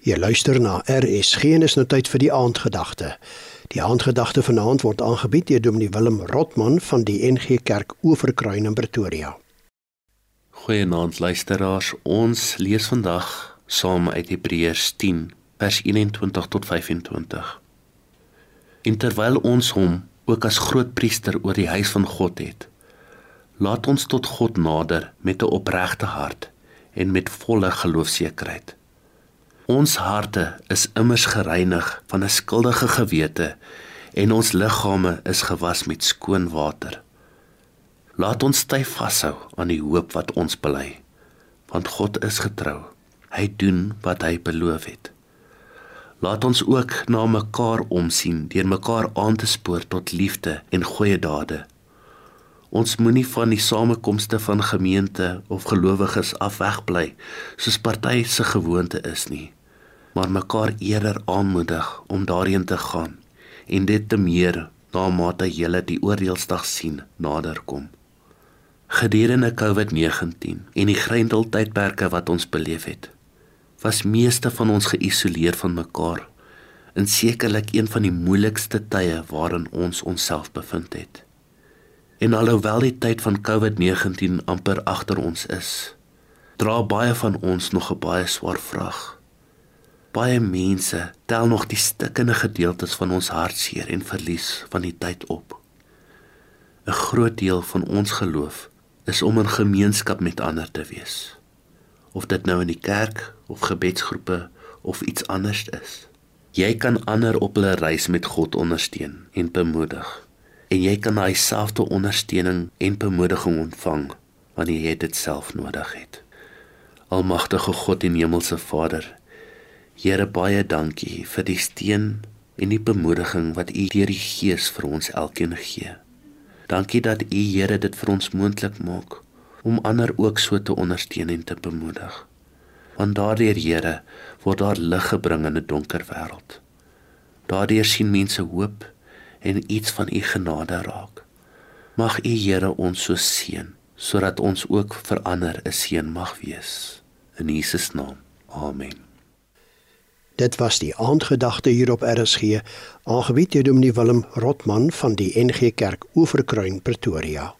Jy luister na RSG en is nou tyd vir die aandgedagte. Die aandgedagte vanaand word aangebied deur Dominee Willem Rotman van die NG Kerk Oeverkruin in Pretoria. Goeienaand luisteraars. Ons lees vandag saam uit Hebreërs 10 vers 21 tot 25. En terwyl ons hom ook as groot priester oor die huis van God het, laat ons tot God nader met 'n opregte hart en met volle geloofsekerheid. Ons harte is immers gereinig van 'n skuldige gewete en ons liggame is gewas met skoon water. Laat ons styf vashou aan die hoop wat ons bely, want God is getrou. Hy doen wat hy beloof het. Laat ons ook na mekaar omsien deur mekaar aan te spoor tot liefde en goeie dade. Ons moenie van die samekomste van gemeente of gelowiges afwegbly soos party se gewoonte is nie maar mekaar eerder aanmoedig om daarheen te gaan en dit te meer na mate julle die oordeelsdag sien naderkom. Gedurende COVID-19 en die grendeltydperke wat ons beleef het, was meeste van ons geïsoleer van mekaar in sekerlik een van die moeilikste tye waarin ons onsself bevind het. En alhoewel die tyd van COVID-19 amper agter ons is, dra baie van ons nog 'n baie swaar vraag Baie mense tel nog die stikkende gedeeltes van ons hartseer en verlies van die tyd op. 'n Groot deel van ons geloof is om in gemeenskap met ander te wees. Of dit nou in die kerk of gebedsgroepe of iets anders is. Jy kan ander op hulle reis met God ondersteun en bemoedig. En jy kan daai selfde ondersteuning en bemoediging ontvang wanneer jy dit self nodig het. Almagtige God en Hemelse Vader, Here baie dankie vir die steun en die bemoediging wat U deur die Gees vir ons elkeen gee. Dankie dat U Here dit vir ons moontlik maak om ander ook so te ondersteun en te bemoedig. Want daardeur Here word daar lig gebring in 'n donker wêreld. Daardeur sien mense hoop en iets van U genade raak. Mag U Here ons so seën sodat ons ook vir ander 'n seën mag wees. In Jesus naam. Amen. Dit was die aandgedagte hier op RSG, aangebied deur Dominee Willem Rotman van die NG Kerk Oeverkruin Pretoria.